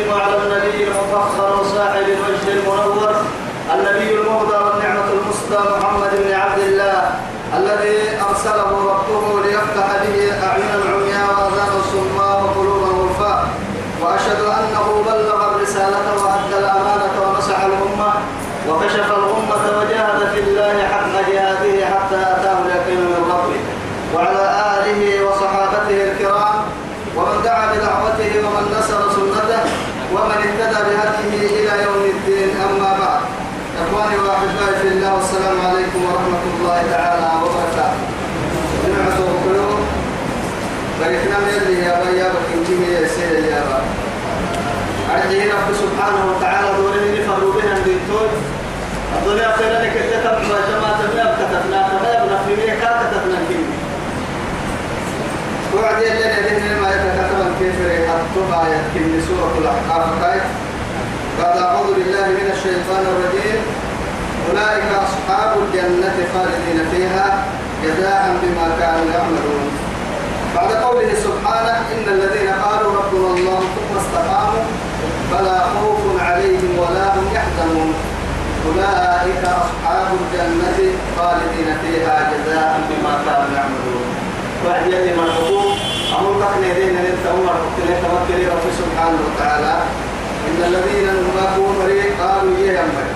وأسلم على النبي المفخر وصاحب الوجه المنور النبي المهدى والنعمة المسدى محمد بن عبد الله الذي أرسله ربه ليفتح به أعين العمياء وأذان الصماء وقلوب الغرفاء. وأشهد أنه بلغ الرسالة وأدى الأمانة ونصح الأمة وكشف الأمة وجاهد في الله حق جهاده حتى أتاه اليقين من ربه وعلى آله وصحابته الكرام ومن دعا بدعوته ومن نصر سنته ومن اهتدى بهديه إلى يوم الدين أما بعد. إخواني وأحبائي في الله والسلام عليكم ورحمة الله تعالى وبركاته. جمعة القلوب بركنا من اللي يا بيا بكنتي يا سيدي يا رب. أرجعي رب سبحانه وتعالى دوري فروا بنا الدكتور الدنيا خير لك كتب ما جماعة ما كتبنا وعد يلي لدينا ما يتكتب كيف يحطها يتكلم سورة الأحقاف كيف بعد أعوذ بالله من الشيطان الرجيم أولئك أصحاب الجنة خالدين فيها جزاء بما كانوا يعملون بعد قوله سبحانه إن الذين قالوا ربنا الله ثم استقاموا فلا خوف عليهم ولا هم يحزنون أولئك أصحاب الجنة خالدين فيها جزاء بما كانوا يعملون وعد يلي من أمر لك أن أنت أمر توكل رب سبحانه وتعالى. إن الذين نماكوا مريق قالوا يا أمر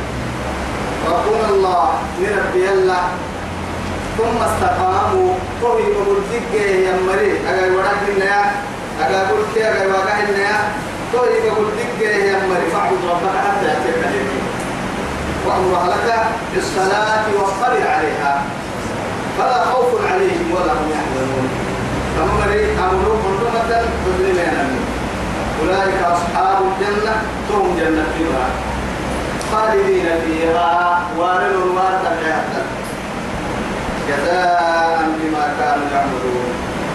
ربنا الله نربي الله ثم استقاموا. قوي دقة يا مريق أقول ورد النيا أقول كي أقول وقع النيا قوي دقة يا مريق فاعبد ربك حتى يأتيك اليقين وأمر أهلك بالصلاة واصطبر عليها. فلا خوف عليهم ولا هم يحزنون. فمري أمروا حرمة تظلمين أولئك أصحاب الجنة هم جنة فيها. خالدين فيها وارن وارد حياتا جزاء بما كانوا يعملون.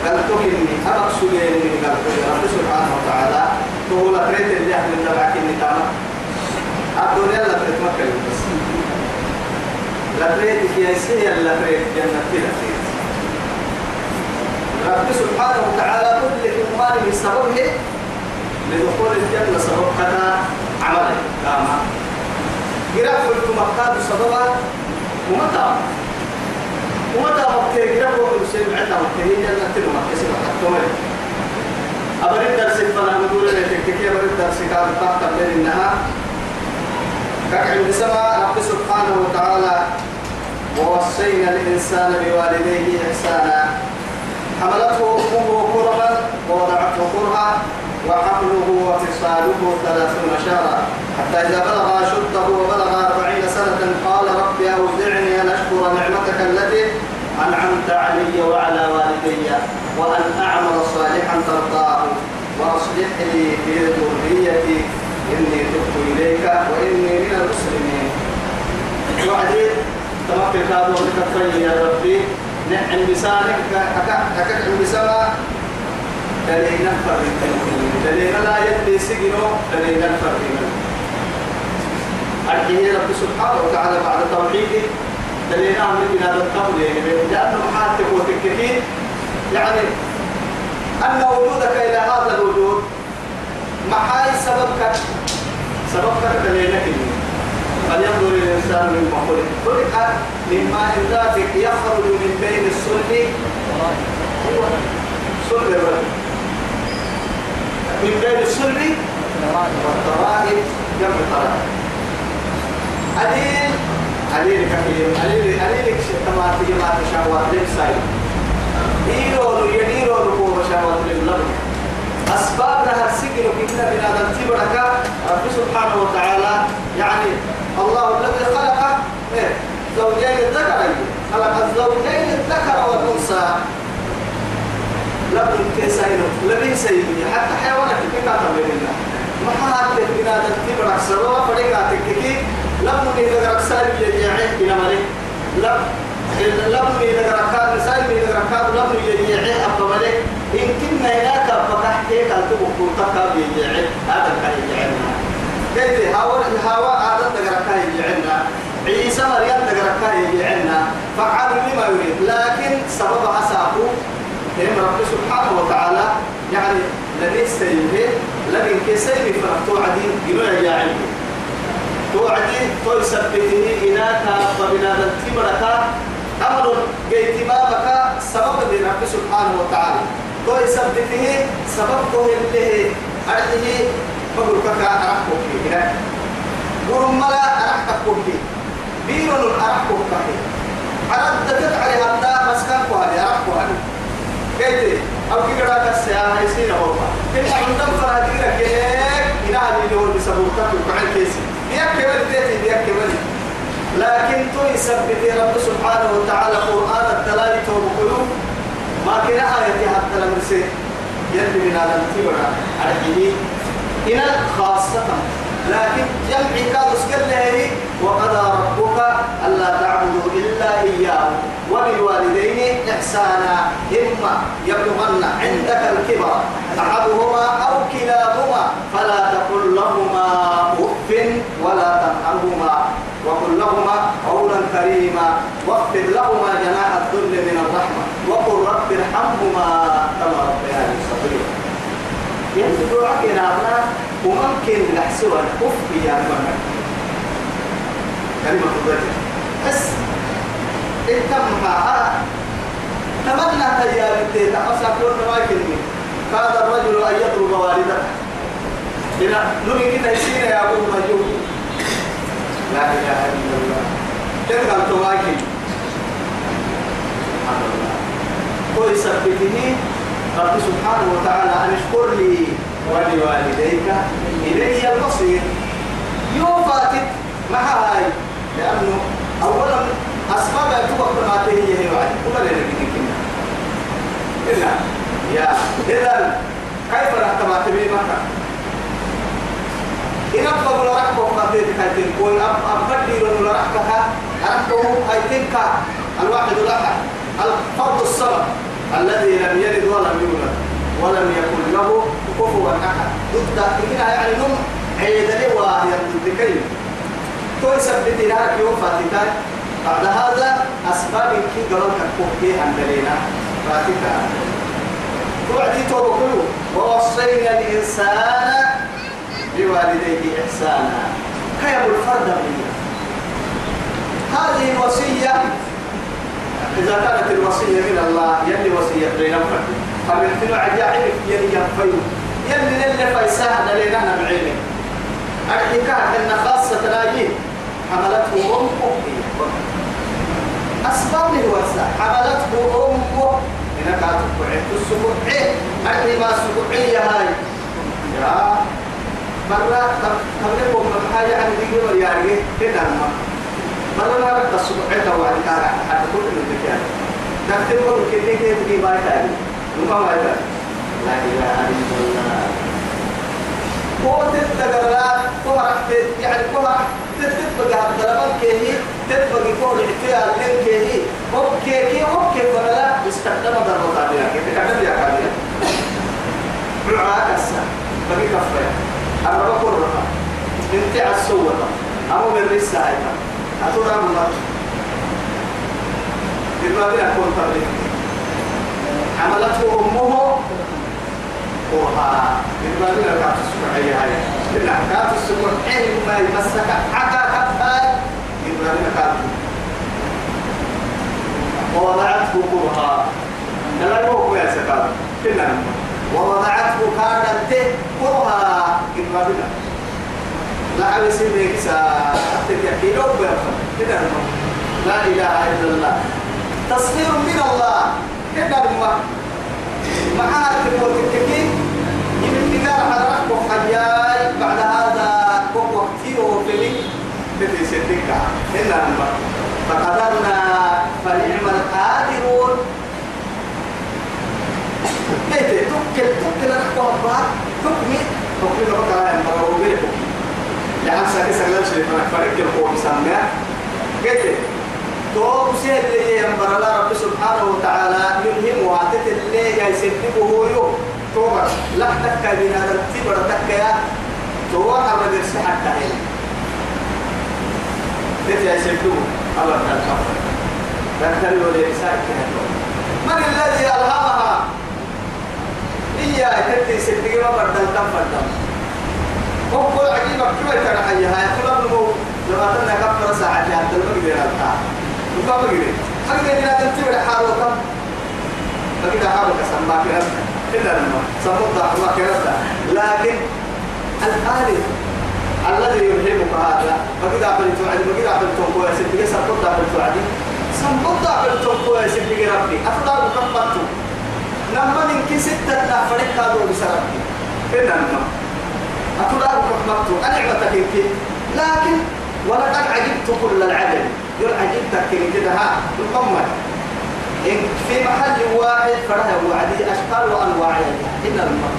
بل تهني أبق سجين من رب سبحانه وتعالى تقول أتريد اللي أحد تبعك النتامة الدنيا لا تتمكن بس لا تريد في سيا لا تريد جنة كده رب سبحانه وتعالى كل إيمان بسببه لدخول الجنة سبب كذا عمله. كاما قراءة قلت مكاد سببا ومتى؟ ومتى مكة قراءة سيد عندنا مكة هي جنة تلو مكة سيد مكة أبرد الدرس فلا نقول لك كيف أبرد الدرس كان تحت بين النهار كعب بسما رب سبحانه وتعالى ووصينا الإنسان بوالديه إحسانا. حملته أمه كرها ووضعته كرها وحمله وفصاله ثلاثون شهرا. حتى إذا بلغ أشده وبلغ أربعين سنة قال رب أوزعني أن أشكر نعمتك التي أنعمت علي وعلى والدي وأن أعمل صالحا ترضاه وأصلح لي في ذريتي. إني تبت إليك وإني من المسلمين. وعدي تمكن بكفي يا ربي. نعم بسانك أكك بسما دلينا فرق دلينا لا يدي سجنو دلينا فرق أرحيه رب سبحانه وتعالى بعد توحيده دلينا من بلاد القبر. لأنه محاتب وتككين يعني أن وجودك إلى هذا الوجود محاي سببك. سببك دليلك. فلينظر الإنسان مما خلق خلق من ماء دافق يخرج من بين الصلب. صلب من بين الصلب والترائب جمع الترائب. قليل قليل كثير. قليل قليل تماتي ما تشاور لبساي ديرو يديرو ركوب شاور للبلد أسبابنا هالسجن كنا من هذا التبرك رب سبحانه وتعالى يعني الله الذي خلق إيه؟ زوجين الذكر خلق الزوجين الذكر والأنثى لم كيسين لم سيدي حتى تكنا تكتب ركسروا فريقا تكتي لم نيجا ركسر يجيعه بنا ملك لم لم نيجا ركاد نسال نيجا ركاد لم يجيعه أبا ملك إن كنا هناك فتح كيك أنتم كنتك بيجيعه هذا كان يجيعنا كيف؟ هوا هوا هذا تجركا يجيعنا عيسى مريم تجركا يجيعنا فعل لما يريد. لكن سبب عساكو هم رب سبحانه وتعالى يعني لدي سيده لكن كسيد فرحتو عدين جنوية يا علمي توعدي توي سبته إناك فبنادى تبرك أمر جيت بابك سبب دي رب سبحانه وتعالى. توي سبته سبب توي اللي أرده بقول كك أرحكم هنا ورملا أرحكم فيه بيرون أرحكم فيه عرضت على هذا مسكن كوالي أرحكم هذه كيف؟ أو كي قرأت السياحة يصير هو كل عندهم فرا كذا كيك إلى اللي بسبوكك وكعل كيسي بيك كبر تيتي بيك كبر لكن تو يثبت رب سبحانه وتعالى قرآن التلاوة وبقلوب ما كنا آية حتى لم يصير يلي من هذا التبرع على إن خاصة لكن جمع كادوس قال وقضى ربك ألا تعبدوا إلا إياه وبالوالدين إحسانا إما يبلغن عندك الكبر أحدهما أو كلاهما فلا تقل لهما أف ولا تنهرهما. وقل لهما قولا كريما. واخفض لهما جناح الذل من الرحمة. وقل رب ارحمهما كما ربياني صغيرا. ينزل عكنا وممكن نحسوها الكف يا رب كلمة الرجل بس انتمها تمنى تجاربتي تحصل كل ما يكلمي كاد الرجل أن يطلب والدته إلى نمي كده يسير يا أبو مجوب لا إله إلا الله. تلقى التواكل سبحان الله. هو يثبته رب سبحانه وتعالى أن اشكر لي ولوالديك إلي المصير. يوفاتك مع هاي لأنه أولا أسباب يتوقع ما تهي هي وعي لنا كنا إلا يا إذا كيف رحت ما تبي مكة؟ إن أبقى ولا رحك وقاتل كاتل كوي أب أبدي ولا رحكها رحكه أي تلك الواحد الأحد. الفرد الصمد الذي لم يلد ولم يولد ولم يكن له كفوا أحد. ضد هنا يعني نم عيد لي وهي ضد كلمة توي لها يوم فاتتاي بعد هذا أسباب كي قرن كفوكي عن دلينا فاتتا توعدي توبكلو ووصينا الإنسان بوالديه إحسانا. كيف الفرد منه هذه الوصية إذا كانت الوصية من الله يلي وصية بين فرد فمثل عجائب يلي ينفيو يلي اللي فيساه دلينا نبعينه الحكاية أن خاصة تلاقيه حملته أمه. أسباب الوسع حملته أمه هنا كانت تقعد السبوعي. أكل ما السبوعية هاي. يا. مرة تبلغهم من حاجة عن دي قبل يعني كده ما. مرة ما رد السبوعي توعد كارا حتى كل من ذكر نكتب قبل كده كده تجي باي تاني وما باي تاني لا إله إلا الله. هو تتدرى كهرة يعني كهرة تتبقى الضربان كهي تتبقى كهرة احتيال لين كهي هو كيكي هو كيف ولا استخدم ضربة قادرة كيف تكمل يا قادرة معاك السا بقي كفاية أنا بقول رقم انت عالسوة أمو من رسا هايتا أتورا من الله بالبابي أكون تبليك حملته أمه وها بالبابي أكون السبعية هاي إلا كانت السبعية ما يمسك حكا كفاية بالبابي أكون ووضعته كرها لا يوقف يا سكاب كنا ووضعته كانت كما بنا لا على سيدك سا تكي لو كنا لا إله إلا الله. تصغير من الله. كنا تكي يمكن حضرتك حياي بعد هذا وقتي وفلي بدي سيدك. هنا فقدرنا فنعم القادرون. كيف تكل تكل الأخبار تكمي. حكي لك كلام مرة وبيلك لحن ساكي سكلم شيء فرق القوم سمع قلت تو سهل اللي ينبر الله رب سبحانه وتعالى. يلهم وعدت اللي يسببه هو يو تو لا تكا بنا تبر تكا تو أنا بدرس حتى هنا تجي يسببه الله تعالى ذكر له لسائك من الذي ألهمها؟ إياه تتي سببه ما كم بدل هو عجيبة كيف ترى حيها يقول ابنه لما تنا كفر ساعة حتى المقدر التا وكم مقدر مقدر إلى كم مقدر حاله كسم ما كنا إلا لما سمود ما كنا لكن الآلف الذي يلهمك هذا مقدر عبد توعد مقدر عبد توقو يا سيدي سمود عبد توعد سمود توقو يا سيدي ربي. أفضل كفرته لما من ستة نفرق هذا بسرعة إلا لما أتدار رحمته أنعمتك إنك. لكن ولقد عجبت كل العجب يقول عجبتك كده ها إن في محل واحد فرها وعدي أشكال وأنواع إن الماء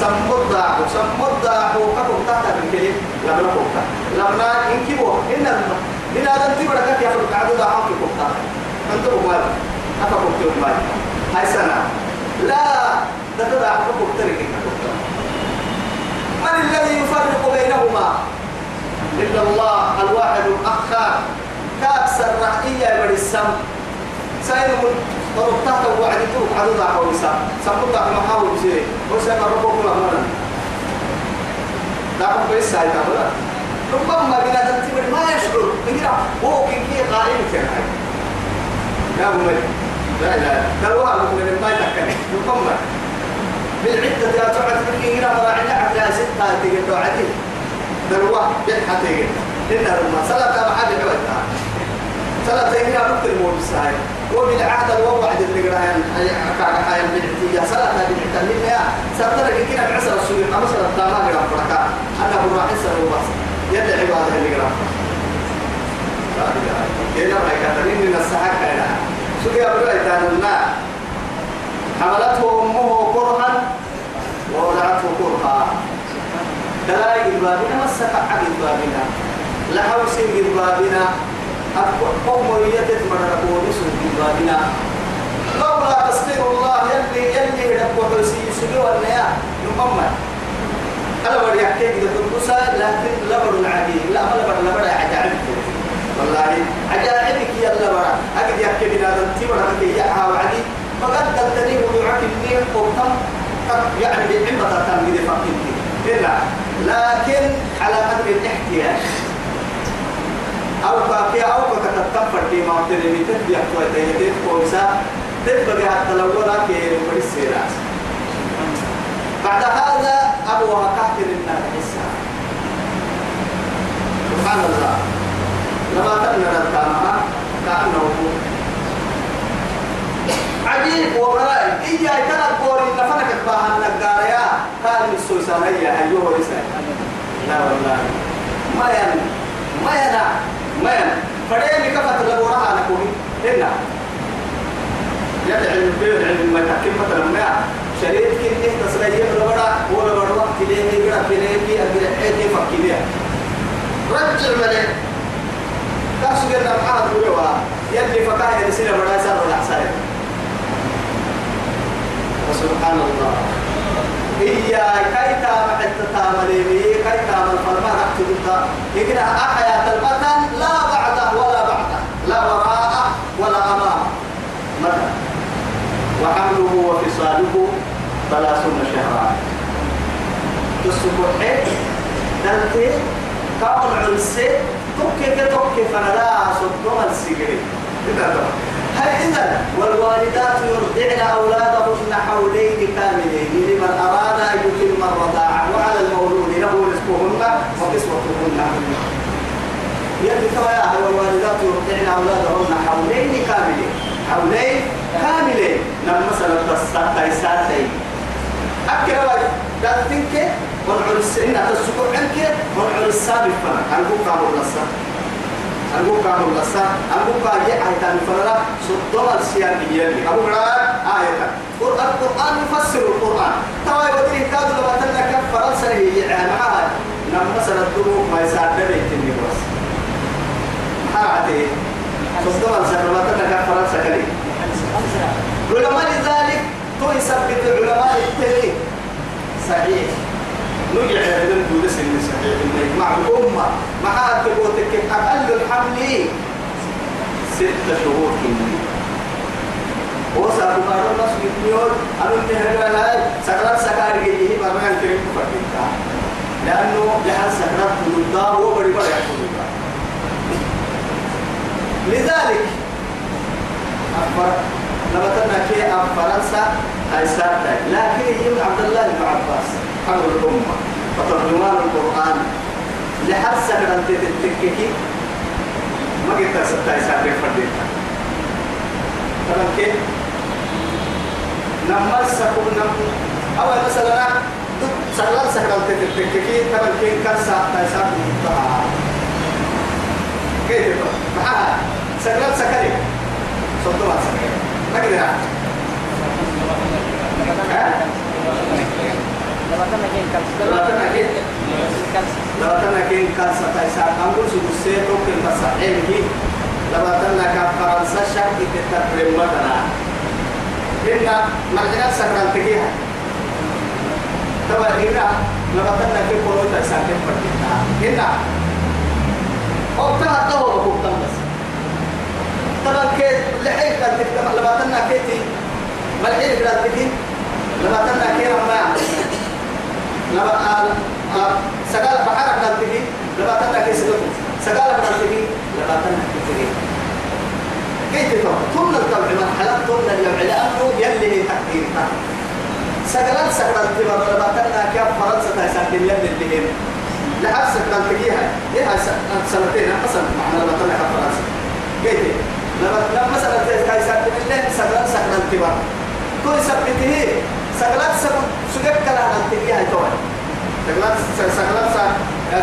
سمد ضاع سمد ضاع وكفر تحت الكلم لما نقطة لما إنكبوا إن الماء من هذا تبرك كيف يخلق عدد عام في قطة أنتم مال أفكم مال هاي سنة. لا تتبع حقوق تركك من الذي يفرق بينهما؟ إلا الله الواحد الأخار. كأكثر رأية من السم. سيد من وربطات وعد تروح عدد حويسا سمت محاول بسيري وسيما ربكم أمنا دعكم كويس سايتا ولا ربما بنا تنتبه ما يشعر. نقرأ هو كي كي قائم كان. يا أبو ملك. لا لا لا هو من ما يتكلم. ربما. بالعدة يا تعد في هنا مراعي حتى ستة تيجي توعدي دلوا بيت حتى إن لما صلاة ما حد يعودها صلاة هنا نقطة الموت الساعة وبالعهد الوضع اللي قراها كاك حياة بالعتية صلاة بالعتية اللي هي سبتنا كنا بعسر السوري أما صلاة ما قرا فرقا أنا راح يسر وبس يدعي عبادة اللي قرا كنا ما يكترين من السحاق هنا شو يا أبو الماء حملته أمه كرها ووضعته كرها دلائل بابنا مسك عقد بابنا لحوس بابنا قوم يتت مرقون سوق بابنا لولا تسخير الله يلي يلي رب وحسي سجوا النيا محمد أنا بدي أحكي كده تنقصا لكن لبر العجيب لا ما لبر لبر عجائب والله عجائبك يا لبر أجد يحكي بنا تنتي ولا تكي يا وعدي فقد تلتني ودعك النيل قوتم يعني بعمة تنقل فقينتي هنا لكن على قدر الاحتياج أو كافية أو كتتفر في موطن اللي تتبع تويتين كويسة تتبع حتى لو ولا كير وللسيراس بعد هذا أبوها كافر النار حسها. سبحان الله. لما تبنى الكامعة كأنه عجيب وغرائب. إيا كان قوري نفنك باها النقاريا كان السويسان هيا أيوه رسال لا والله. ما ين ما ينا ما ين فريم كفت لبورها نكوني هنا يدعي البيت علم ما تحكم مثلا ما. شريط كنت تسرية لبرا ولا برا وقت ليه يقرأ في ليه في أجل حيث فكيليا رجع ملك كاسو جدا محاد بلوا يلي فكاه يدسين برا يسار ولا حسائل سبحان الله. هي كيتا محت تامل بي كيتا من فرما تحت يقرأ أحياة البطن لا بعده ولا بعده لا وراءه ولا أمامه متى وحمله وفصاله ثلاثون شهرا. تسبح دلتي كون عرسي توكي توكي فنلا صدوم السجري هل إذا والوالدات يرضعن أولادهن حولين كاملين لمن أراد أن يتم الرضاعة وعلى المولود له رزقهن وكسوتهن. يلي كما والوالدات يرضعن أولادهن حولين كاملين. حولين كاملين. نعم مثلا تستيساتي أكثر قال تنك والعرس إن تسكر عنك والعرس سابق فنا هل هو قالوا لسا أقول كانوا لسا أقول كان يحيى كان فرلا صدق السياق يلي أقول رأى آية. قرآن القرآن يفسر القرآن. توا يوديه كادوا لما تلك فرنسا هي يعني معها نعم مثلا الدروب ما يساعد بيت النبوس حرعتي صدق السياق لما تلك فرنسا كلي علماء ذلك تو يثبت العلماء التاني صحيح. نجع من دون سن صحيح مع الأمة مع تبوتك أقل الحمل. ستة شهور كني وسا بقارو ناس مليون. أنا انتهى هاي سكرات سكار جيه ما ما ينتهي كفتك لأنه جهاز سكرات بلدا هو بري بري لذلك أخبر لما تنا كي أم فرنسا هاي سارتا لكن يوم عبد الله بن عباس حمل الأمة. وترجمان القرآن. لحد سنة تتككي ما قلت ستا سارتا فرديتا تمام كيف نما سكون نم أو مثلا سهلان سهلان تتككي. تمام كيف كان سارتا سارتا كيف معها سهلان سكري. صدق سكري. ما قدر لو تنا كين كان ستا يسار أقول سو سير تو كين بس علمي لو تنا كان فرنسا شاك تتكلم مثلا هنا مرجع سكران تجيها تبا هنا لو تنا كين كلو تسار كين فرقنا هنا وقتها تو بقول بس. طبعا كيت لحيك كان تكتب لما تنا كيتي ملحين كده تكتب لما تنا كيرا ما لما سقال بحرك كان تكتب لما تنا كيس سقال كان تكتب لما تنا كيتي كيف تو ثم الطبع مرحلة ثم اليوم. لأنه يلي تكتير سقالات سقال تبر لما تنا كيف فرنسا تسكن يلي اللي لحد سقال تجيها إيه سنتين مثلا معنا لما تنا كيف فرنسا. كيف لما مثلا كاي سبت الله سغلات سغلات كبار تو سبته سغلات سب سجك كلا انت هي توي سغلات سغلات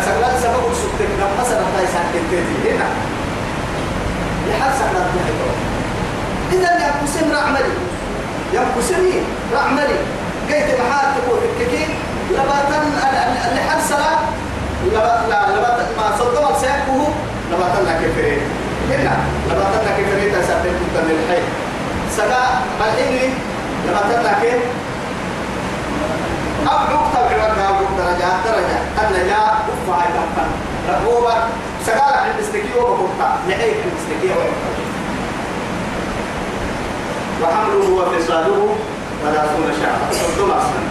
سغلات سبب سبتك لما مثلا كاي سبت تي هنا لحد سغلات هي توي اذا يا قسم رعملي يا قسمي رعملي قيت محات تقول كيكي لباتن لحد صلاة لا لباتن ما صدق سيكوه لباتن لا كفرين. هنا. لما تنا كيف ريتا سافر كنت من الحي سدا الحين لما تنا كيف؟ أبعوك تبعوك أبعوك درجات درجة؟ أنا يا أفا هاي تنفن ربوبا. سقال عند استكي وبقوتا نعيك عند استكي وحمله وفصاله ثلاثون شهرا ثم أصلا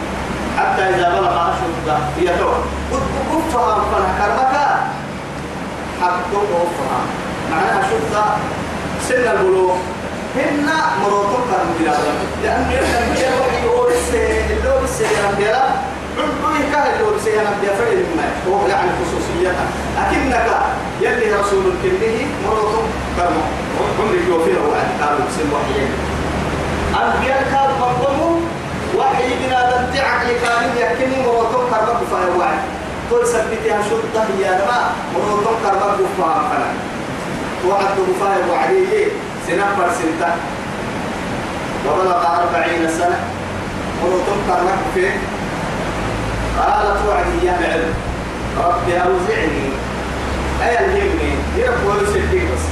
حتى إذا بلغ أشده يتوب أفها فنح كرمك حقه أفها. معناها شفت سن البلوغ. هن مروتون كانوا بلا لأن يحن بيا وحي هو السي اللي هو السي بيلا عندو يكاه اللي هو السي بيا فريد ما. هو يعني خصوصيتها. أكنك يلي رسول كله مروتون كانوا عمري يوفيه وعد قالوا بسن وحيين أنبياء كانوا مقوموا وحي بنا عقلي كامل يكني مروتون كانوا بفايا وعد تقول سبتها شرطة هي ما مروتون كانوا فلا وعد مفاهم وعليه سنة برسنتا وبلغ أربعين سنة. ورطم قرنك فيه قالت وعدي يا العلم ربي أوزعني. أي الهمني؟ يرب ويسدي بس.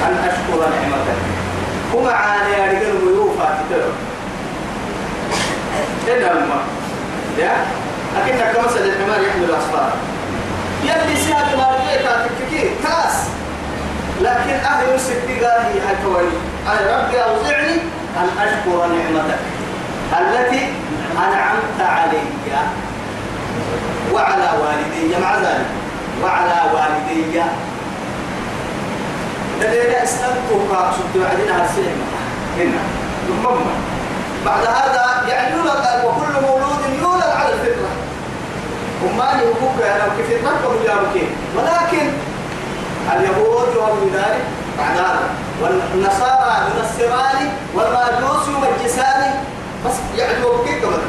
أن أشكر نعمتك. وما عاني يا رجال ويوفا إيه لما يا؟ أكنك كمثل الحمار يحمل الأصفار يلي سياد ما رجعت تككي كاس. لكن أهل يسد هي حكواني أنا ربي أوزعني أن أشكر نعمتك التي أنعمت علي وعلى والدي مع ذلك. وعلى والدي. لدينا أسلمتك شد وعدنا السلم هنا ثم بعد هذا يعني وكل مولود وما يهوك أنا كيف يتنقل جارك ولكن اليهود يؤمنون ذلك بعد والنصارى ينصران والمجوس يمجسان بس يعدوا كيف كمان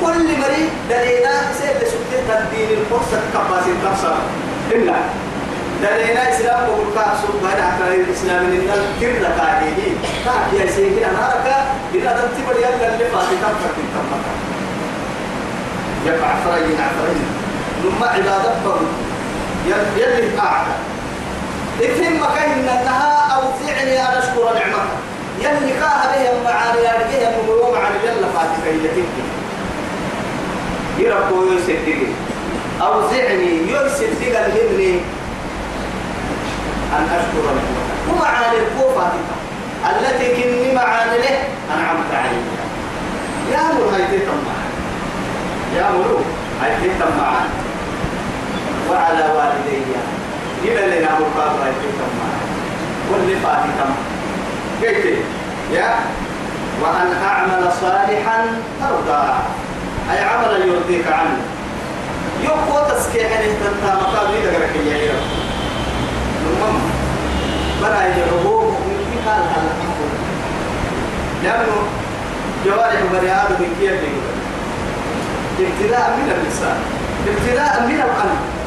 كل مريض دليلا سيد سبت تدين الفرصة كباسي تفسر إلا دلينا إسلام وقلقا سوق بين عكرين الإسلام. إن الكرة كاهيه كاهي يا سيدي أنا أركا إلا تنتبه يلا اللي فاتي فرق كم يقع فرين عفرين ثم عبادة بهم يلي قاعدة إثم مكان أنها أوزعني أن أشكر نعمتك يلي قاها بهم معاني أرجيها من عن يلا فاتي كي يربو يسدقني أوزعني يسدق الهمني أن أشكر نعمتك ومعاني الكوفة التي كني معاني له أنعمت عليها يا مر هاي تتمع يا مر هاي تتمع وعلى والدي. إلى لنا مرقاب هاي تتمع واللي فاتي تم كيف يا وأن أعمل صالحا ترضى. أي عملا يرضيك عنه. يقوى تسكيح تنتا مقام إذا قرأك يا رب. المهم بنا يجعبوه من في حال حال لأنه جوارح بني آدم كيف ابتداء من اللسان ابتداء من القلب.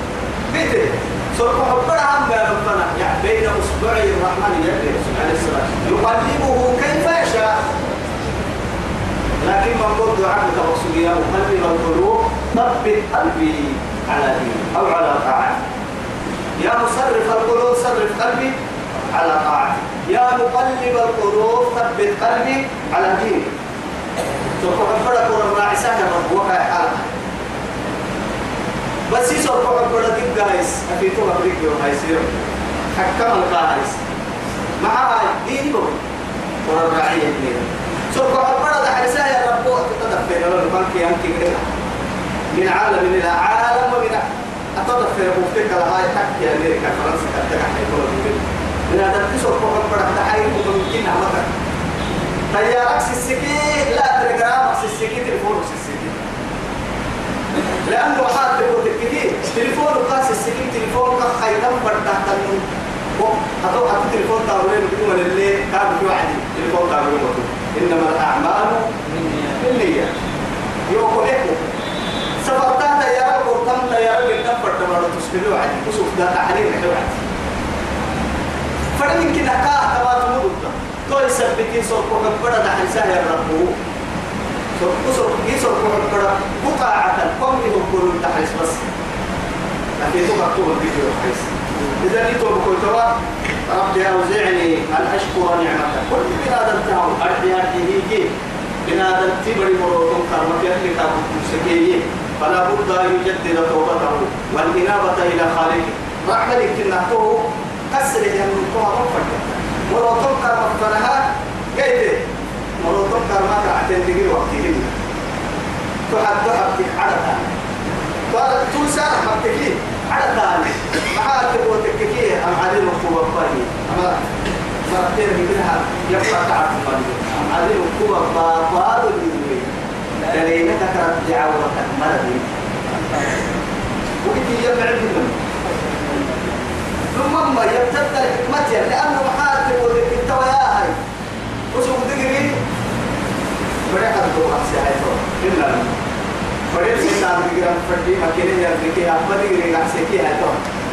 بيته. سرق حبر عم ربنا. يعني بين اصبعي الرحمن يده عليه السلام يقلبه كيف يشاء. لكن من قد دعاء توصل يا مقلب القلوب ثبت قلبي على دين أو على طاعه يا مصرف القلوب صرف قلبي على طاعتي. يا مقلب القلوب ثبت قلبي على دينك سوف حبرك ورمى عسانا ربوك حالك. بس يسوف حبرك دي جايس أفيتو أبريك يوم هايسير حكم القاهيس معها ديني بو ورمى عيه ديني سوف حبرك حرسا يا ربو تتدفين لو نبانك يمكن من عالم إلى عالم ومن أتدفين مفتك لهاي تحكي أمريكا فرنسا كتك حيثو من هذا تسوف حبرك تحيي ممكن عمتك تيارك سيسكي لا تلقى سيسكي تليفون سيسكي لأنه حاد تقول تكتي تليفون قاس سيسكي تليفون كخيطان برتا تنو أتو أتو تليفون تاولين بدون اللي كان في واحد تليفون تاولين إنما الأعمال بالنية. يوكو إيكو سفرتان تيارك ورطان تيارك اللي برتا مرة تسكيلو واحد وسوف ده تحرير واحد فلن يمكن أكاه تبات مدودة تو يثبتين سوق كبرة ده حساه الربو. كي سوق كبرة قطعة قوم يقولون تحرس بس. لكن تو مكتوب الفيديو حرس إذا لي بقول توا ربي أوزعني أن أشكر نعمتك كل بنادم تاو أرضي أرضي هيجي. بنادم تبري مروتهم كرمك كابو مسكيه فلا بد أن يجدد توبته والإنابة إلى خالقه. رحمة لك تنحته كسر يمنكم رفضك مروتون كرم فنها. قيد مروتون كرم كعتين تجي وقتهم. تحد تحد على ثاني قال توسع حبتكي على ثاني معاه تبغى تككي أم علي مكتوب فاني أما مرتين منها يبقى تعرف فاني أم علي مكتوب باباد الدنيا. دليل تكرر دعوة مرضي وإنتي يبعد منهم ثم ما يبتدى الحكمة لأنه محال تقول لك انت ويا هاي وشوف دقري بريحة الدور أحسي هاي تو إلا بريح سيطان دقري فردي مكيني يربكي أبا دقري أحسي كي هاي تو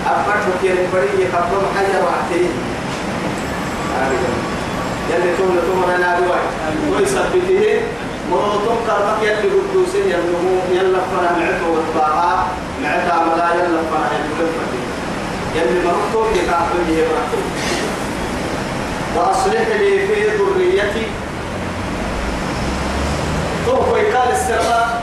أبا مكيني بريح يقبل محجر وعتيه يلي تقول لكم أنا دواي ويثبته موضوع كرمك يلي قدوسين يلنمو يلا فنا معته وطباعا معتا ملا يلا فنا يلي يلي يكافر لي مرتو. وأصلح لي في ذريتي. طوف ويقال السماء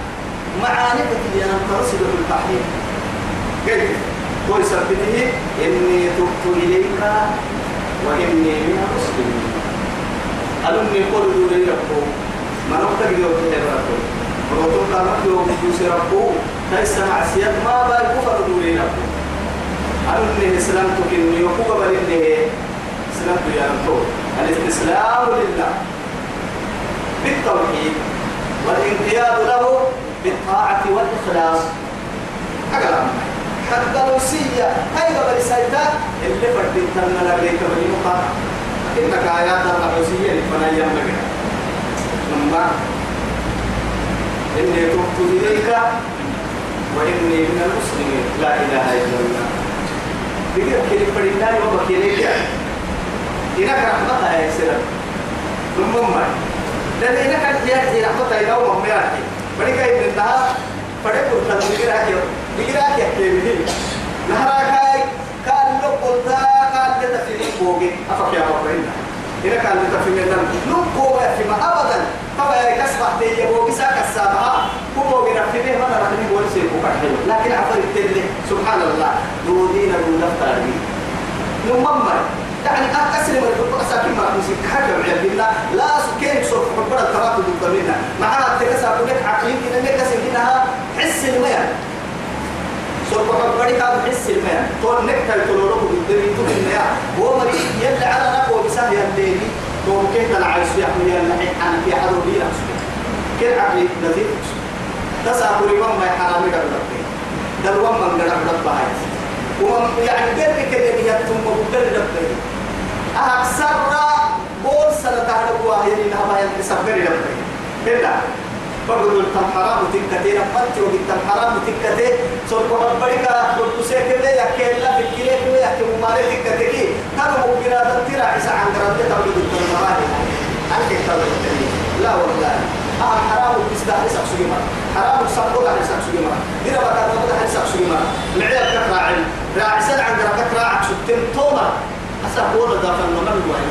معانك اللي أنا ترسل بالتحليل كيف؟ قول سبته إني تبت إليك وإني من المسلمين. ألمني قول دولي ربو ما نقتل يوم ربو ورطوك يوم تدوسي ربو ليس معسيات ما بل كفر دولي ربو أنا إني إسلامتك إني يقوى بل إسلامت يا رسول. الاستسلام لله. بالتوحيد والانقياد له بالطاعة والإخلاص. أقل حتى لو سيا هاي قبل سيدا اللي فردين تننا لك بنيوكا إنك آيات الرحوسية لفنا يمك ثم إني تبت إليك وإني من المسلمين. لا إله إلا الله. كلي فرينا يوم كلي إنك رحمتها يا سلام. ثم ما لأن إنك تجاه رحمتها يوم ما يأتي بني كاي من ده فده كل تلو بقي راكي بقي راكي كلي نهار كاي قال له قلت قال لي تفيني بوجي أفكر يا بابا إذا كان لتفهم لنا نبقوا في ما أبدا طبعا كسبة تيجي بوجي ساك السابعة هو بينا في به ما نحن نقول شيء وكحل لكن عفر التلي سبحان الله دودين دون تاري نمما يعني من الدكتور ساكن ما مسك حاجة عند الله لا سكين سوف حبنا التراكم ضمننا معها تكسر كلك عقلين كنا نكسر كنا حس المياه سوف حبنا كان حس المياه تون نكتر تلورو بالدري تون المياه. هو مريض يلي على نقوة بسهل الليلي تون كيف العيش يا أخويا اللي أنا في حلو بينا كل عقلي نزيد تسعى قريبا ما يحرامي دلوقتي دلوقتي من قرب ربها ومن يعني قرب كده يتم وقرب ربها أكثر بول سنة تعرف واحد إنها ما يسافر ربها إلا. فقدوا التم حرام تكتين أمت وقد التم حرام تكتين سوف ربك قلت سيكل يا كيلا في كيلك يا كم ماري تكتكي كانوا مبينا ترى عيسى عن تبلغ التم حرام أنت تبلغ لا والله. آه حرام تستهل سقسوي مرة. حرام تسقط عن سقسوي مرة. دينا بكار نبض عن سقسوي مرة. معيا كراعي راعي سد عن قرب كراعك شتم توما أسا قول دافع نمر وين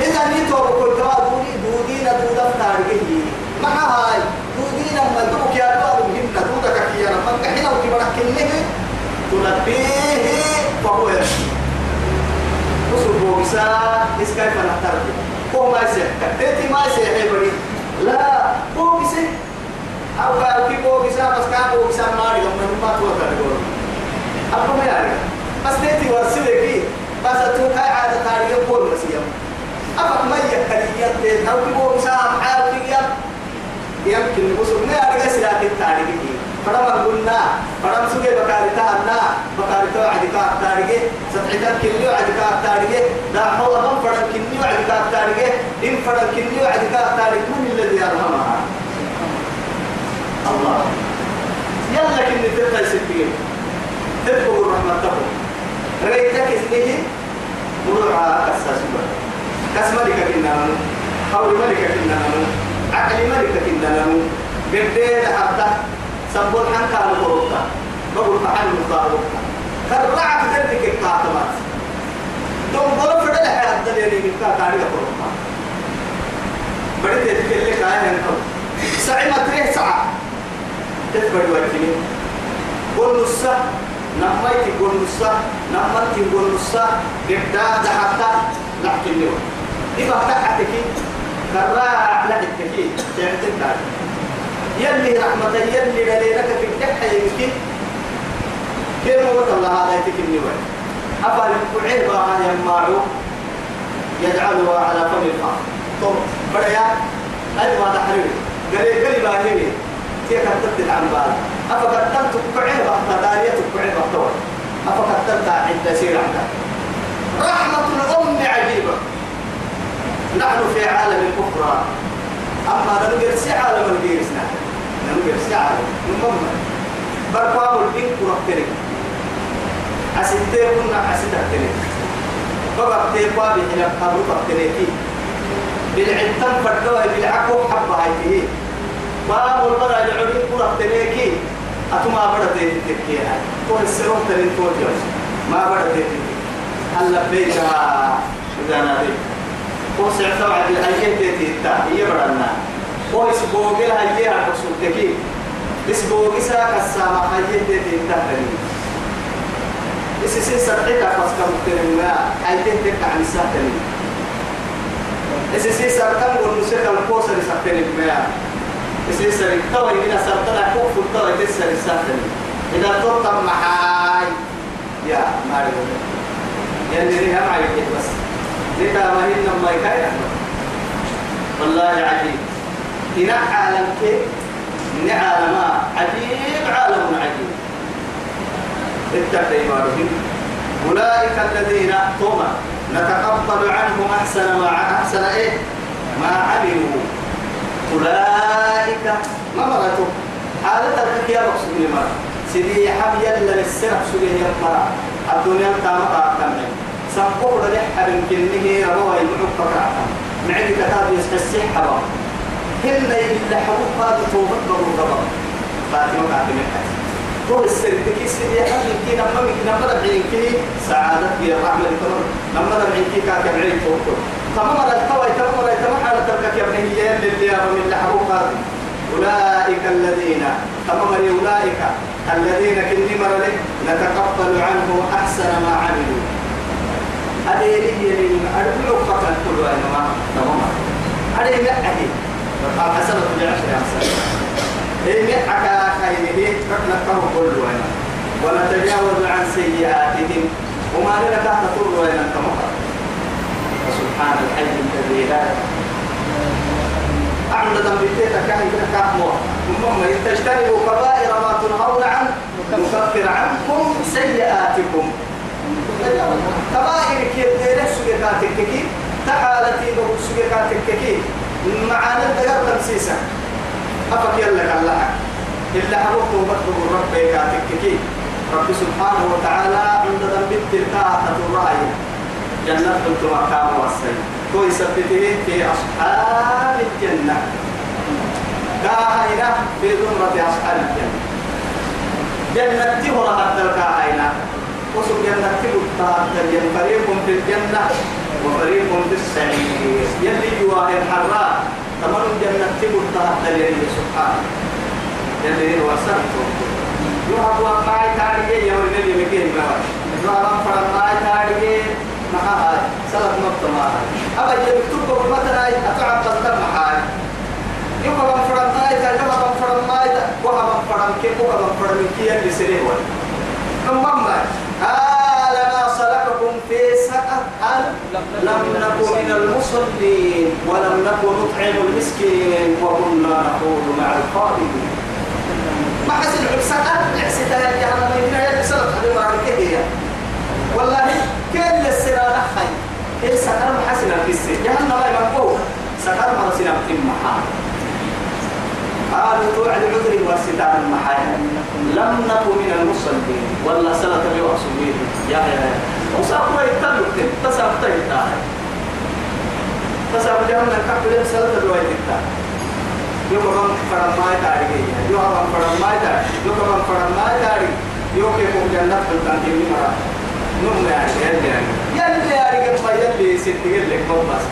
إذا نيتو بقول كوا دودي دودينا دودا فتارجي مع هاي دودينا ما دوك يا دوار مهم دودا كيا من كحنا وكبرك كنه تنبيه فهو يشي وصل بوكسا إسكاي فنحتار هو ما يسيح تيتي ما يسيح يبري لا بوكسي أو قال كي بوكسا بس كان بوكسا ماري لما نما توكل يقول أبو ما يعرف بس تيتي ورسلك بس توكل عادة تاريخ بول مسيام أفك ما يكلي أو كي بوكسا محاول يمكن وصل ما يعرف سلاك التاريخ. فلما قلنا فلما سوى بكارتا أنا بكارتا عدكا تارجه ستعتك كنيو عدكا تارجه لا حول من فرن كنيو عدكا تارجه إن فرن كنيو عدكا تارجه من الذي يرحمها الله. يلا كني تبقى سبين تبقى رحمته. رأيتك اسمه مروعة كساسبا كسملك كنا حول ملك كنا عقل ملك كنا قدير حتى سبول حن كان قروتا بقول محل مقاروتا كرعك ذلك الكاتمات دوم بول فدل حياة دليل يبقى كاري قروتا بدي تتكلم كاين أنتم سعي ما تريه ساعة تتبدي وجهي. قول نصا نميت قول نصا نمت قول نصا قدا حتى لكن نور إذا فتحتك كراع لحتك تعتد يلي رحمة يلي دليلك في الدحة يمكن. كيف هو الله هذا يتكلني وين أفعل الكعين بها يماعو يجعلها على فم الفم طب بدأ ما تحرير؟ قال قال ما هي تيك تبتد عن بال كعين بها دارية كعين بها أفكتلت عند سير عندها رحمة الأم عجيبة. نحن في عالم الكفر أما نرجع عالم الجيرسنا نرجع عالم المهم برقام البين كرتني أسيتي كنا أسيتك بقى تيبا بحنا قبل قبتني بالعتم فردوا بالعكو حبة هاي باب المرأة العليم كرتني كي. أتما بدأ تتكيها تو السرون ترين تو جوز ما بدأ تتكيها هلا بيتها إذا نادي وسع سبعة الهيئة تيتا هي بدنا ويسبوق الهيئة الرسول تكي يسبوق ساك السامة هيئة تيتا تنين إسسين سرقتا فاسكا مكترين ما هيئة تيتا عن السهتنين إسسين سرقا والمسيقى القوصر سهتنين ما إذا تطم محاي يا ماري ريها معي بس؟ لك ما هن ما يكاين والله عجيب إن عالم كيف إن عالم عجيب عالم عجيب. اتقي ما أولئك الذين توما نتقبل عنهم أحسن ما أحسن إيه؟ ما عملوا. أولئك ما مرتوا حالة يا مقصود لما سيدي حم يلا للسرح سبيه يمرا الدنيا تامة سنقول لح حبن كنه ربوا يمعوك فكرة معي كتاب يسحسي حبا. هن إلا حبوك توبت بابو غبا. فاتمة قاعدة هو السر بكي سيدي حبن كي نما مك نما دبعين كي سعادة يا رحمة الله. نما دبعين كي كاك بعين توبت تمام التوي تمام تمام على تركك يا ابني. يا اللي من هذا أولئك الذين تمام أولئك الذين كني مرلي نتقبل عنه أحسن ما عملوا. هذه هي اللي أرجو فقط كل ما تمام. لا أهي حسنة بعشر أمثال إيه حكا خيره ركنا كل أنا ونتجاوز عن سيئاتهم. وما لنا تحت طول أنا تمام. سبحان الحي الذي لا أعمل ذنبتك كان كأمو ثم تجتنبوا كبائر ما تنهون عنه نكفر عنكم سيئاتكم. كبائر كيف سجكاتك كي تعالتي بقول سجكاتك كي معانا الدقر تمسيسا. أفك يلا كلا إلا أبوك وبطل الرب كاتك كي. رب سبحانه وتعالى عند ذنبتك كاتك الرأي جنة كنت مكان وصي كوي سبته في أصحاب الجنة. كاهينا في زمرة أصحاب الجنة. جنة تهرى حتى الكاهينا وصل جنة الجنة. فريق في الجنة وفريق في السعير. يلي جواه الحراء. تمر جنة تهرى حتى الجنة. سبحانه يلي هو سرطه يوهب معي تاريخي يوم اللي مكين يوهب فرم معي تاريخي معها سلف نقطة معها أبا يكتب مثلا أتعب تنتم معها يوم فرم معي يوم فرم معي وهم فرم كيف وهم فرم كي اللي سريه أمم قال ما سلككم في سقر لم نكن من المصلين ولم نكن نطعم المسكين وكنا نقول مع القائلين ما حسن سقر نحسدها الجهنم من يد سلف هذه مرة والله كل السنة خي إيه سكر محسنا في السن جهنم ما يمكوه. سكر مرسنا في المحال قالوا توعد عذري والستار المحال لم نكن من المصلين. والله سنة به يا يا يا. وسأقول يتلق تسافت يتاهي تسافت جهنم كبير سنة بيوصل يتاهي يوم من فرم ما يتاري يوم من فرم ما يتاري يوم من فرم ما نم يعني يلي يلي يعني قد يلي ست يلي قوم بس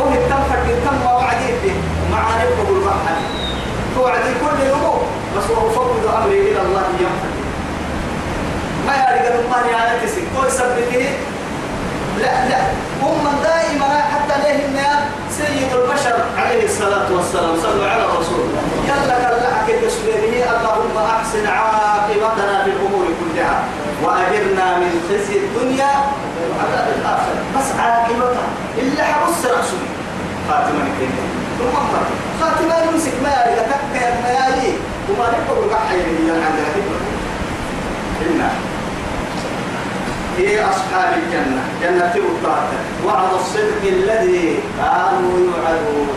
وهي تم فرق تم وعدي به معاني بقول بحر توعدي كل يوم بس هو فوض امري إلى الله ينفع ما يعني قد ما يعني تسك كل سبته لا لا هم دائما حتى النار سيد البشر عليه الصلاة والسلام صلوا على الرسول يلا كلا سبيله اللهم أحسن عاقبتنا في الأمور كلها. وأجرنا من خزي الدنيا وعذاب الآخرة. بس عاقبتها. إلا حبس رأسه. خاتمة كده ثم خاتمة يمسك ما يلي تكا يا ميالي وما نقول بحي اللي عندنا إنا. في أصحاب الجنة. جنة الطاعة وعد الصدق الذي كانوا يوعدون.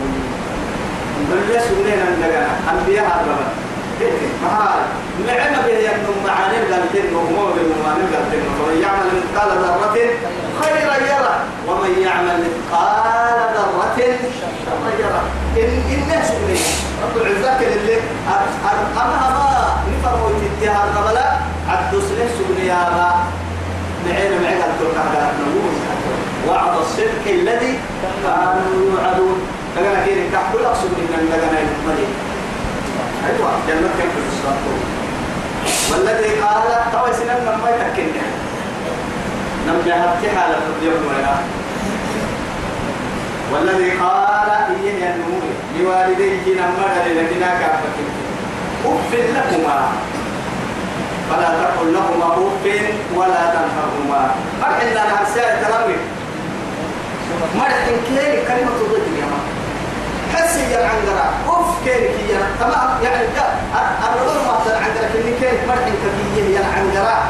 بل سنين عندنا. أنبياء الرب. نعم به يكون معاني الغلطين وهو بالمعاني الغلطين ومن يعمل مثقال ذرة خيرا يرى ومن يعمل مثقال ذرة شرا يرى إن الناس من رب العزة اللي أرقمها ما نفرموا تديها الربلا عدوا سنين سبني يا با نعين معين التركة على وعد الصدق الذي كانوا يوعدون لكن كيري كحول أقصد من لغنا المدينة أيوة. جنة في الصلاة والذي قال توي سنن لما يتكن نم جهت حالة اليوم ولا. والذي قال إيه يا نمو لوالديه نما لكنا كافك أف لكما. فلا تقل لهما أف مرحنا أنا هرسالة تلامي مرحن كيري كلمة ضد حسي يا عنقرة أوف كيري كي تمام. يعني الرجل ما تر عنقرة كني كيري مرحن كبيه يا عنقرة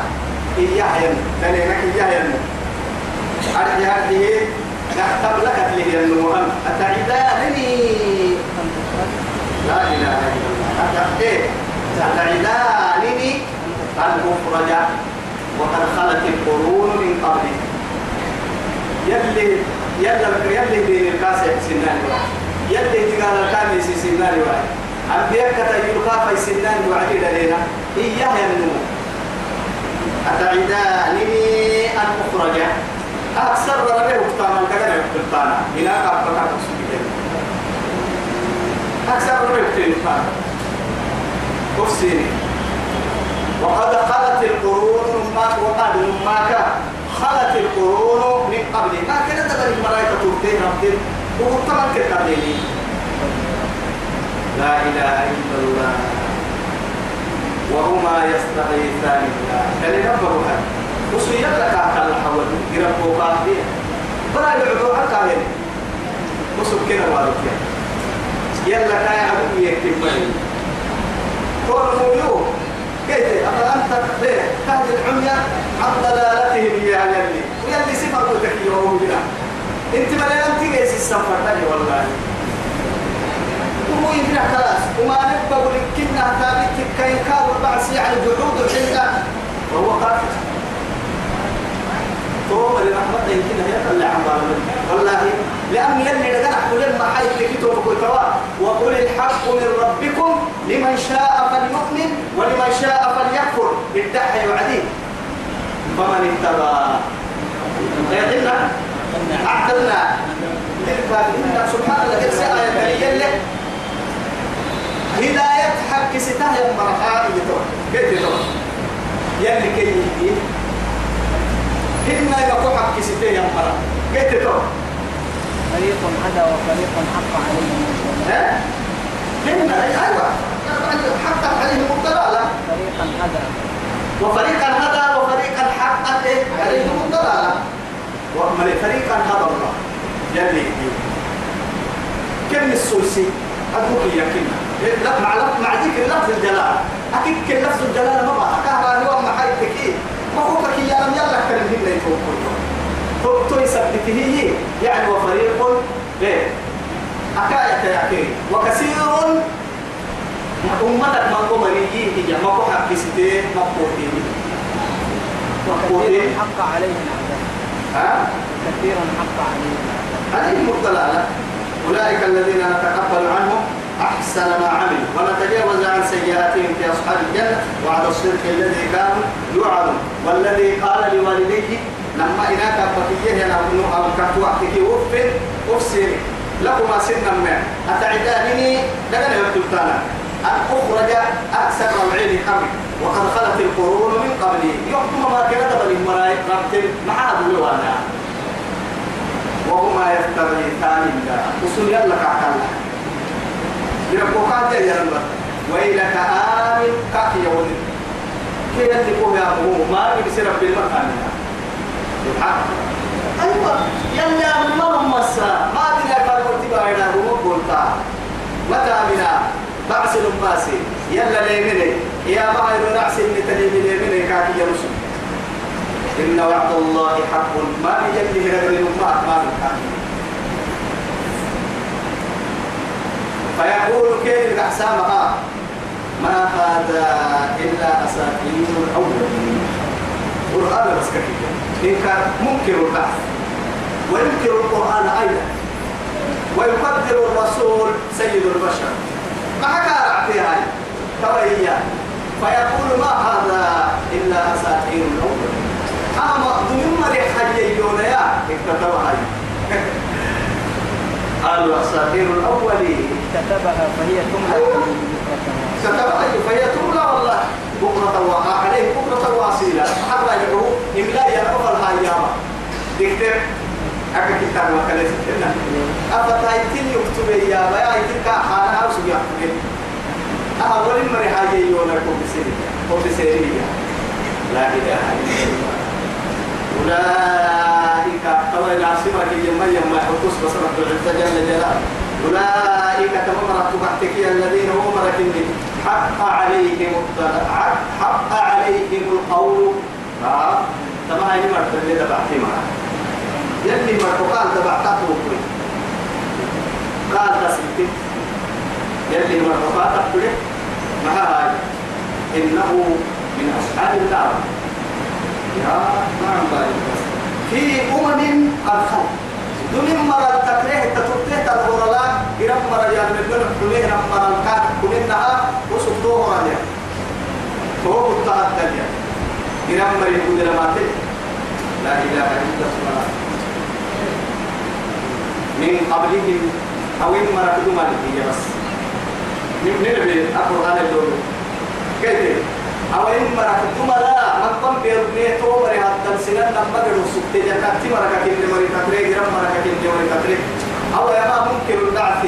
إياه ين تلينك إياه ين أرجع هذه نحتم لك اللي هي المهم أتعدانني؟ لا إله إلا الله. إيه؟ أتعدانني؟ أخرج وقد خلت القرون من قبلي يلي يلي يلي دين الكاسة سنان واحد يلي تقال الكامي سنان واحد. أنبياء كتير كافة سنان وعدي لنا إياه ينمو أتعدانني أن أخرج. أكثر ربي وقتانا كذا يقتانا إلى كابتا كسبيل أكثر ربي وقتانا كفسيني وقد خلت القرون وقد ما خلت القرون من قبل. ما كان تبني الملائكة تبتين ربتين لا إله إلا الله. وهما يستغيثان الله. يعني نبروها وسيا لك أكل الحول. يربو قاضي بلا يعبو حتى هنا. وسب كنا والك يلا كاي عبو يكتب بني كون مولو. كيف أنت ليه؟ تهدي العمية عن ضلالتهم يا يلي. صفة قلتك يوم بنا انت ما لا تيجي السفر تاني والله. وهو يمكن خلاص. وما نبقى ولكنها ثابت كاين كان البعث يعني جحود الحنة وهو قاتل. توم لرحمة يمكن هي اللي عم والله لأن يلي لقنا كل ما حي لكتب كتوا وقل الحق من ربكم لمن شاء فليؤمن ولمن شاء فليكفر. بالدحي وعديه فمن اتبع يدلنا أعتدنا للكافرين سبحان الله إرسى آية كريمة. هداية حق ستاه يا مرحا اللي تو قلت تو يلي كي يجي. هنا يقول حق ستاه يا مرحا قلت تو فريق هدى وفريق حق عليهم. ها؟ هنا أيوه. حق عليهم الضلالة. فريقا هدى. وفريقا هدى وفريقا حقت إيه؟ عليهم فريقا هدى الله يلي كم السوسي؟ أقول يا كنا لا مع لفظ مع ذكر لفظ الجلال أكيد كل لفظ الجلال ما بقى. كهرباء هو ما حيتك ما هو كي يا لم يلا كلم هنا يتوقف تو تو يثبت هي يعني وفريق إيه أكاية يا كي وكثير. أمتك ما قوم يجي هي ما قوم حق ستة ما قوتين وكثيرا حق. عليهم العذاب ها؟ كثيرا حق عليهم العذاب هذه الضلالة أولئك الذين نتقبل عنهم أحسن ما عملوا. ونتجاوز عن سيئاتهم في أصحاب الجنة وعلى الصدق الذي كانوا يوعدون. والذي قال لوالديه لما إناك بقيه أنا أو كتوا أحكي وفر أفسر لكما سنا ما. أتعدانني؟ لكن يكتب أن أخرج أكثر العين حمي وقد خلت القرون من قبلي. يحكم ما كان بني المرأة ربط معاد الوانا وهما يستغيثان الله. وصل يلا كعكلا يربوكات يا رب ويلك آمن كاكي يوم. كي يدلقوا يا أبوه. ما يبسي رب المكان. الحق. أيوة. يلا من ما مسا ما بنا فرق تبعنا هو قلتا متى بنا بعث الباسي يلا ليمني. يا بعير نعس اللي تليمي ليمني كاكي يا رسول إن وعد الله حق. ما بيجله رجل ما ما فيقول كيف الأحسامها ما هذا إلا أساطير الأولين. قرآن بس إن كان منكر البحث وينكر القرآن أيضا. ويقدر الرسول سيد البشر. ما كان فيها فيقول ما هذا إلا أساطير الأولين. أما ضمن مريح حجيون يا اكتتبها قالوا أساطير الأولين. كتبها فهي تملى أي فهي تملى والله. بكرة وقع عليه بكرة واصيلة حتى يدعو إملاء يرفض الهيامة دكتور أكا كتاب ما كان يسكتنا أفتايتين يكتب يا بيا يتلك سبيع أول مري حاجة يونا كوبسيرية كوبسيرية لا إله إلا الله. أولئك طبعا عاصمة يما يما يحكوس بصرة العزة جل جلاله أولئك تمرت تبعتك الذين هم مركني حق عليهم حق, عليهم القول. آه. تما هاي مرت اللي تبعتي معها يلي مرت قال تبعتها قال تسلتي. يلي مرت قال تقول مع هاي؟ إنه من أصحاب النار. يا نعم بارك في أمم خلت دون مرة التكريه تتركيه تظهر لا إرم مرة يا من دون حميه رم مرة الكاد كلنها وسبتوه رجع هو متعد دنيا إرم مرة يقول لما لا إله إلا الله من قبلهم أو إن مرة دون هي بس من نبي القرآن اللي كيف أو إن مرة دون لا من قم بيربني تومر هذا سنة لما قالوا سكت جنات مرة كتير مرة كتير جرام مرة كتير مرة كتير أو يا ما ممكن الدعث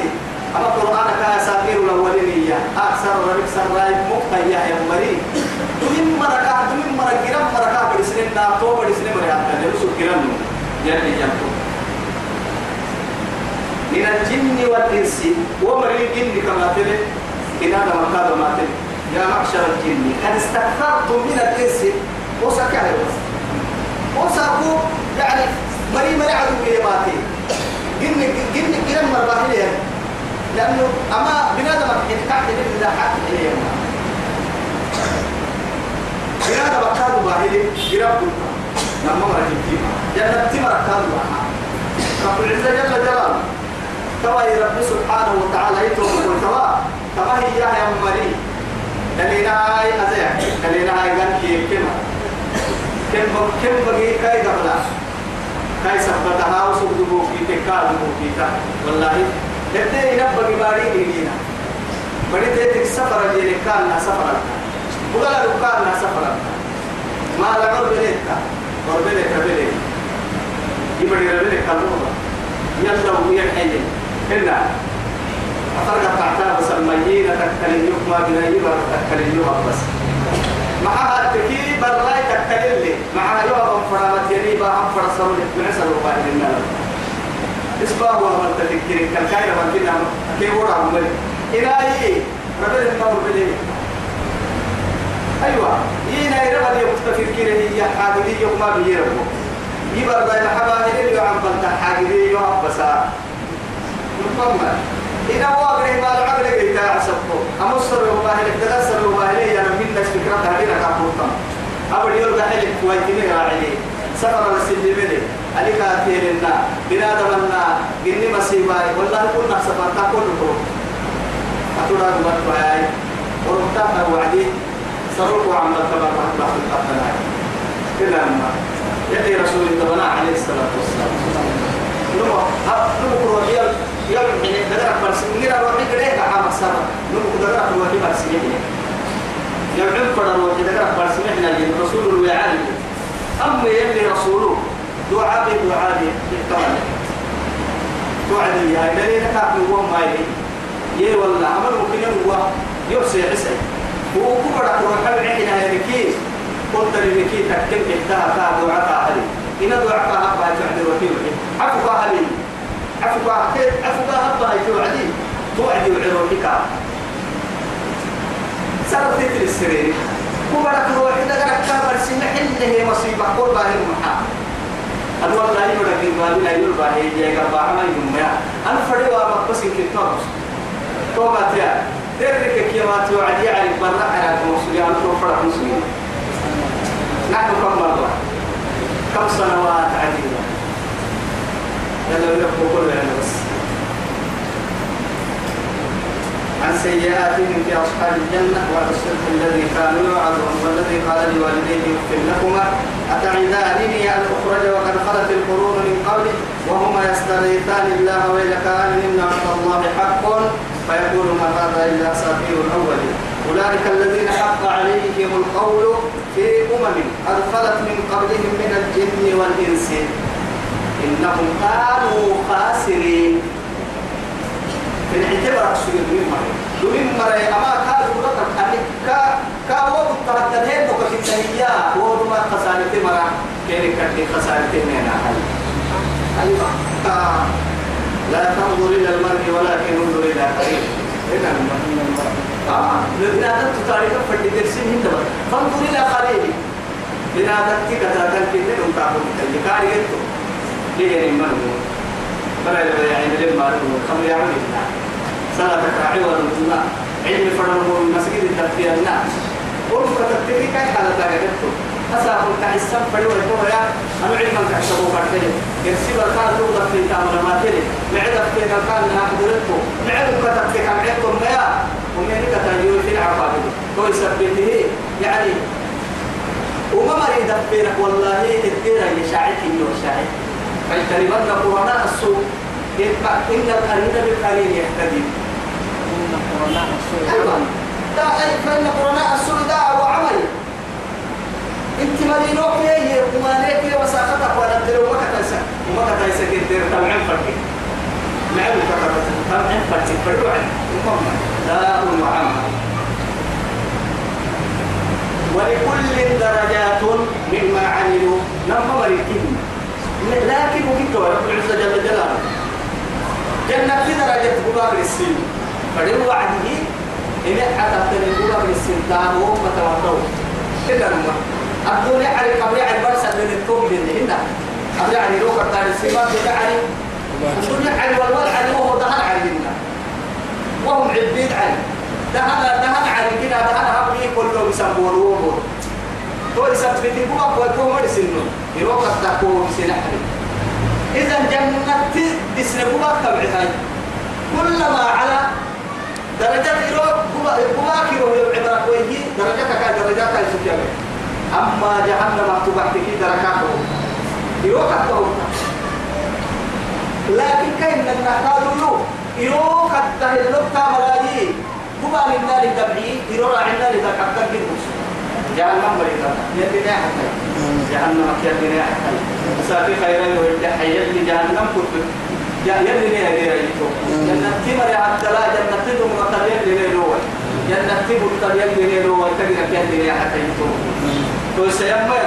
أما القرآن كأساطير الأولين أكثر ربك سراي مقتيا يا مري. دمين مرة جرام مرة كه برسنين نا تومر برسنين مرة هذا اللي سكت جرام يعني جنتو من الجن والإنس الجن كما تلي. إن هذا ما تلي. يا معشر الجن قد استكثرتم من الإنس. وسكع بس. وساكو يعني مري مري عدو كلماتي جن جن جن مرة لأنه أما بنادم من ذا حق هي بنادم كانوا باهلي جرب لما مرة جيبا جنة تمر كانوا رب العزة جل جلاله. توا رب سبحانه وتعالى يتوب توا. توا هي يا مري دلينا هاي أزيع دلينا هاي قال كي كم كم كم بقي كاي دبلا كاي سبتها وسوق دبوكي تكال دبوكي تا. والله. هدي نبغي باري دينا بڑی تے سفر اللي كان سفر. ولا كان سفر. ما لا غرب ليتا. غرب ليتا بلي. يبدي ربنا كلمة. يلا ويا حين هنا أفرق سميين تكلم يكما بنايب تكلم يوم بس معها التكي برلاي تكلم لي معها يوم فرامت يريبا هم فرصوا لك من عسل وقائد النار إسباب ومن تذكر كالكاية من كنا كي ورا عمري إلهي ربنا النور بلي أيوة. ينا يرغب يكتفر كده هي حاجدي يوم بيربو يبرد الحبا اللي عم بلت حاجدي يوم بسا نفهم إذا هو أقرأ ما العقل جيتا عصبه أمصر وباهل تغسر وباهل أنا من ناس فكرة هذه كابوتم أبدا يرجع حلك كويتني راعي. سفر السلمي عليك أثيرنا بنادمنا جني مسيباي. والله كنا سفرنا كله أتورا قمت وعي ورمتا وعدي. سرق وعمل تبرع الله القبنا كلا ما. يدي رسول الله عليه الصلاة والسلام. نمو. نمو كروحيا يوم من دقرك برسمين روحي قريك عام السنة نمو دقرك روحي برسمين يوم عمفر روحي دقرك برسمين رسول الوعالي أما يلي رسوله دعاء دعاء يحتمل دعاء يا إلى لك هو ما يلي يه والله عمل ممكن هو يوسع عسى هو كبر حبل عندنا هذيك قلت لي كي تكتب إحداها كا دعاء كاهلي إن دعاء تعد الوكيل عفو كاهلي عفو كاهلي عفو يتوعدي توعدي وعروحك سرت تلك السرير كبر أقول إذا قرأت كابر سنة حله مصيبة قربا المحا أنا والله يقول لك ما بلا يقول باهي جاي قبا عمل يوم يا أنا فريوا ما بس يمكن تنص توما تيا ترك كيما توعد يعني برا على المسؤولية أنا تو فرق مسؤولية نحن كم مرة؟ كم سنوات عديدة. يلا يبقى كل بس. عن سيئاتهم في أصحاب الجنة والصدق الذي كانوا يوعدون والذي قال لوالديه اغفر لكما أتعدانني أن أخرج وقد خلت القرون من قبلي وهما يستغيثان الله ويلك إن وعد الله حق؟ فيقول ما هذا إلا أساطير الأولين. أولئك الذين حق عليهم القول في أمم قد خلت من قبلهم من الجن والإنس. إنهم كانوا خاسرين. من اعتبار سوء من مرة دومين مرة أما كانوا رقم أنك كا كا وقت تهدد هيك وكتنيا وهو ما خسارة مرة. كيري كتي خسارتين هنا هل أيوة. آه. لا تنظر إلى المرء ولكن انظر إلى قريب. إذا آه. لذلك تتاريخ فردي درسين هند فانظر إلى قريب. لذلك كتاتا كده نمتعه كي كاري يتو ليه نمنه فلا يعني لما خمر يعمل سنة راعي ونمتنا علم فرمه المسجد التفكير الناس. قلت فتبتكي كاي حالة تاكتو أسا قلت عسام فريو يقول يا أنا علما كحسبه كارتين يرسي بركان توضع في تعمل ما تلي معدة في كان ناقدرتو معدة كتب في كان عدتم يا. ومن كتنجيو في العقابة هو يثبته. يعني وما مريد بينك والله الديرة يشاعك إنه شاعك فاجتنبن قرناء السوء. إن القرين بالقرين يهتدي. قرناء السوء أيضا دا فإن قرناء السوء داع وعمل انت مدينوك هي ومانيك وساقتك ولا تدري وما كتايسا وما كتايسا كدير تمعين فرقي معلو كتايسا تمعين فرقي فرقوا عنه داء وعمل ولكل درجات مما عملوا نما مريكين لكن وكنت رب العزة جل جلاله جنة في درجة قباب السن فدل وعده إن حتى قباب السن تاهو فتوتو كده نما الدنيا على قبل على برسا من التوب اللي هنا. قبل على روح الدار السماء على الدنيا على والوال على وهو دهن علينا وهم عبيد عليه. دهن دهن على كده دهن هبلي كله بيسموه تو يثبت بوك ويكون مرسنو يروح التقوم سنحري إذا جنة بسن بوك تبعي كلما على درجات يروح بوك يروح عبرك ويجي درجاتك درجات السكينة أما جهنم تبعتك دركاته. يروح التقوم لكن كأن النحكاد له التهلوك ملايين. بوك من النار تبعي يروح عندنا لتكتك المسلم جهنم مريضة. يدنا حتى جهنم يدنا حتى سافي خيرا يودع يلي جهنم غير يتو جنة تمر حتى لا جنة تدم مطر يلي نيا لو جنة تبو نيا لو تجد يلي نيا حتى يتو تو سيما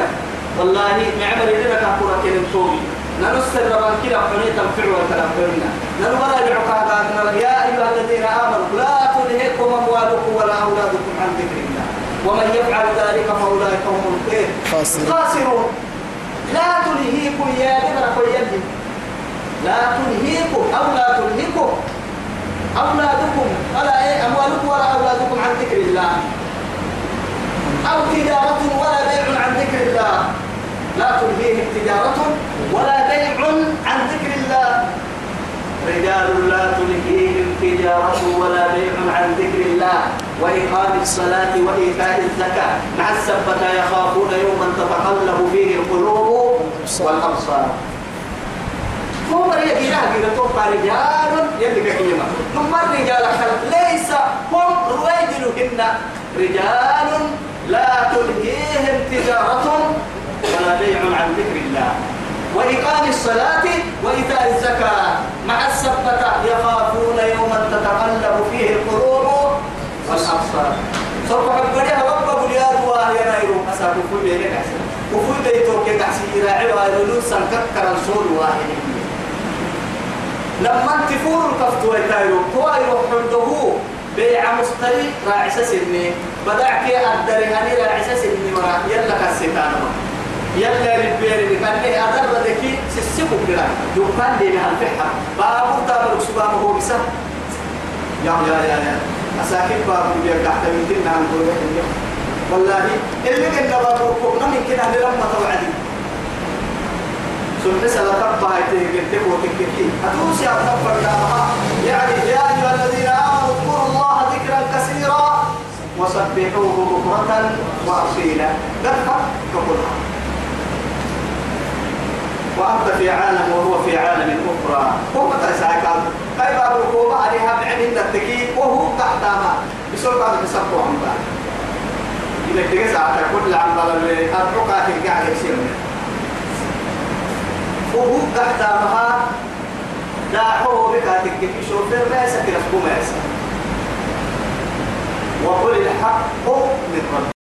والله معمر يدنا كفورة كلم توبي ننصر ربان كلا حنية تنفع وتنفعنا ننورا العقادات يا أيها الذين آمنوا لا تلهكم أموالكم ولا أولادكم عن ذكر الله. ومن يفعل ذلك فأولئك هم خاسرون. لا تلهيكم يا يلي. لا تلهيكم أو لا تلهيكم أولادكم ولا إيه؟ أموالكم ولا أولادكم عن ذكر الله. أو تجارة ولا بيع عن ذكر الله. لا تلهيهم تجارة ولا بيع عن ذكر الله. رجال لا تلهيهم تجارة ولا بيع عن ذكر الله. وإقام الصلاة وإيتاء الزكاة. مع السبة يخافون يوما تتقلب فيه القلوب والأبصار. هو مريا كده كده توقع رجال يلي كلمة ثم الرجال ليس هم رويدلهن رجال لا تلهيهم تجارة ولا بيع عن ذكر الله وإقام الصلاة وإيتاء الزكاة مع السبة يخافون يوما تتقلب فيه القلوب والأبصار صرف حبريها رب بلياد وهي نايرو أساك كل بيك أحسن وكل بيتو كي تحسي راعي وإلو سنككر الصور واحد لما تفور الكفت ويتايرو توائرو حمده بيع مستري راعي سسني بدعك أدري هني راعي سسني مرا يلا كالسيطان يلا ربيري بكان ليه أدر ذكي سسيكو كلا. دكان لي بها الفحة بابو تابر سبامه هو بسه يا يا يا يا. أساكب بابو بيا تحت من دين دولة والله اللي كنا بابو من كده لما توعدي سبح سلا تبا يتكتب وتكتب أتوسي أتفر يعني يا أيها الذين آمنوا اذكروا الله ذكرا كثيرا وسبحوه بكرة وأصيلا. قد فكرها وأنت في عالم وهو في عالم أخرى. هو قال أي باب القوة عليها بعين التكي وهو تحت ما. بسرعة عن بعد. إذا تجلس على كل عن بلد الرقعة القاعدة يصير وهو تحت ما داعوه بك تكفي شوفير ما يسكن ما وقل الحق من ربك